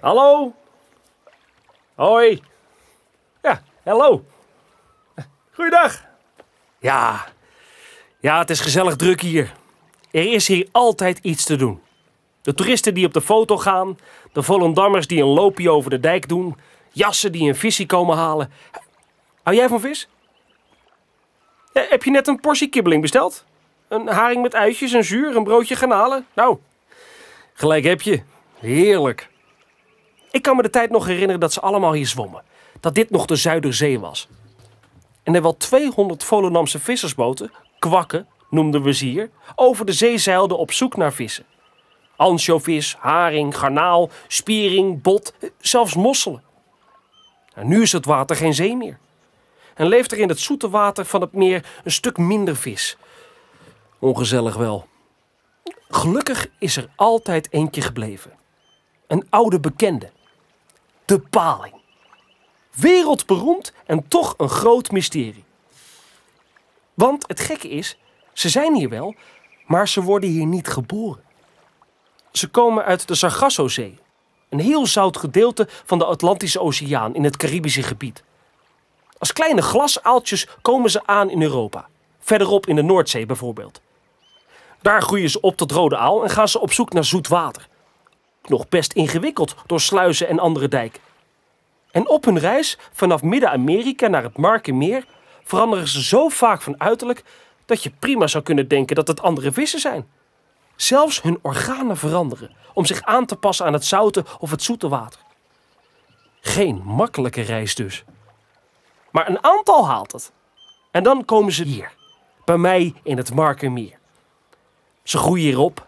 Hallo? Hoi. Ja, hallo. Goeiedag. Ja, ja, het is gezellig druk hier. Er is hier altijd iets te doen. De toeristen die op de foto gaan, de Volendammers die een loopje over de dijk doen, jassen die een visie komen halen. Hou jij van vis? Ja, heb je net een portie kibbeling besteld? Een haring met uitjes, een zuur, een broodje garnalen? Nou, gelijk heb je. Heerlijk. Ik kan me de tijd nog herinneren dat ze allemaal hier zwommen. Dat dit nog de Zuiderzee was. En er wel 200 Volendamse vissersboten, kwakken noemden we ze hier, over de zee zeilden op zoek naar vissen. Ansjovis, haring, garnaal, spiering, bot, zelfs mosselen. Nou, nu is het water geen zee meer. En leeft er in het zoete water van het meer een stuk minder vis. Ongezellig wel. Gelukkig is er altijd eentje gebleven. Een oude bekende. De paling. Wereldberoemd en toch een groot mysterie. Want het gekke is, ze zijn hier wel, maar ze worden hier niet geboren. Ze komen uit de Sargassozee, een heel zout gedeelte van de Atlantische Oceaan in het Caribische gebied. Als kleine glasaaltjes komen ze aan in Europa, verderop in de Noordzee bijvoorbeeld. Daar groeien ze op tot rode aal en gaan ze op zoek naar zoet water. Nog best ingewikkeld door sluizen en andere dijken. En op hun reis vanaf Midden-Amerika naar het Markenmeer veranderen ze zo vaak van uiterlijk dat je prima zou kunnen denken dat het andere vissen zijn. Zelfs hun organen veranderen om zich aan te passen aan het zoute of het zoete water. Geen makkelijke reis dus. Maar een aantal haalt het. En dan komen ze hier, bij mij in het Markenmeer. Ze groeien hierop,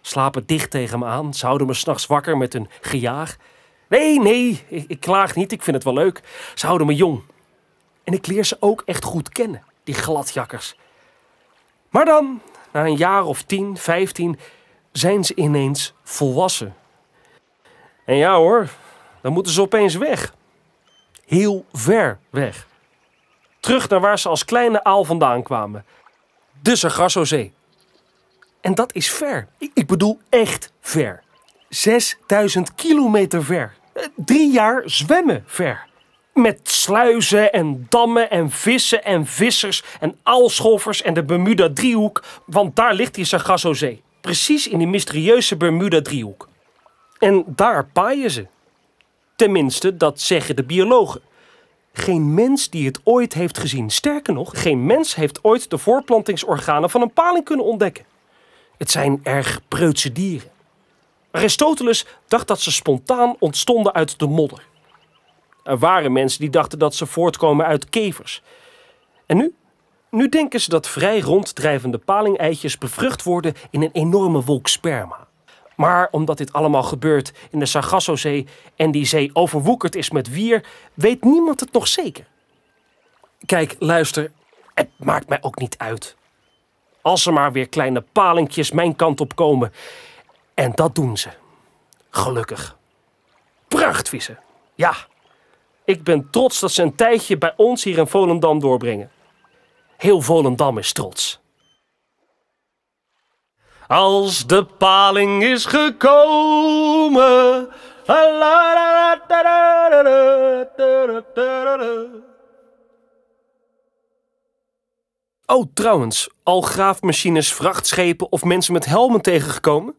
slapen dicht tegen me aan, ze houden me s'nachts wakker met hun gejaag. Nee, nee, ik, ik klaag niet, ik vind het wel leuk. Ze houden me jong. En ik leer ze ook echt goed kennen, die gladjakkers. Maar dan, na een jaar of tien, vijftien, zijn ze ineens volwassen. En ja hoor, dan moeten ze opeens weg. Heel ver weg. Terug naar waar ze als kleine aal vandaan kwamen. De Sargassozee. En dat is ver. Ik, bedoel echt ver. 6000 kilometer ver. Eh, Drie jaar zwemmen ver. Met sluizen en dammen en vissen en vissers en aalscholvers en de Bermuda-driehoek, want daar ligt die Sargassozee. Precies in die mysterieuze Bermuda-driehoek. En daar paaien ze. Tenminste, dat zeggen de biologen. Geen mens die het ooit heeft gezien. Sterker nog, geen mens heeft ooit de voorplantingsorganen van een paling kunnen ontdekken. Het zijn erg preutse dieren. Aristoteles dacht dat ze spontaan ontstonden uit de modder. Er waren mensen die dachten dat ze voortkomen uit kevers. En nu? Nu denken ze dat vrij ronddrijvende palingeitjes bevrucht worden in een enorme wolk sperma. Maar omdat dit allemaal gebeurt in de Sargassozee en die zee overwoekerd is met wier, weet niemand het nog zeker. Kijk, luister, het maakt mij ook niet uit. Als er maar weer kleine palingjes mijn kant op komen. En dat doen ze. Gelukkig. Prachtvissen. Ja. Ik ben trots dat ze een tijdje bij ons hier in Volendam doorbrengen. Heel Volendam is trots. Als de paling is gekomen. Oh, trouwens, al graafmachines, vrachtschepen of mensen met helmen tegengekomen?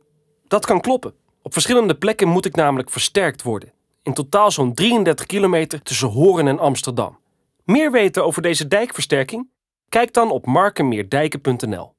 Dat kan kloppen. Op verschillende plekken moet ik namelijk versterkt worden. In totaal zo'n 33 kilometer tussen Hoorn en Amsterdam. Meer weten over deze dijkversterking? Kijk dan op markenmeerdijken.nl.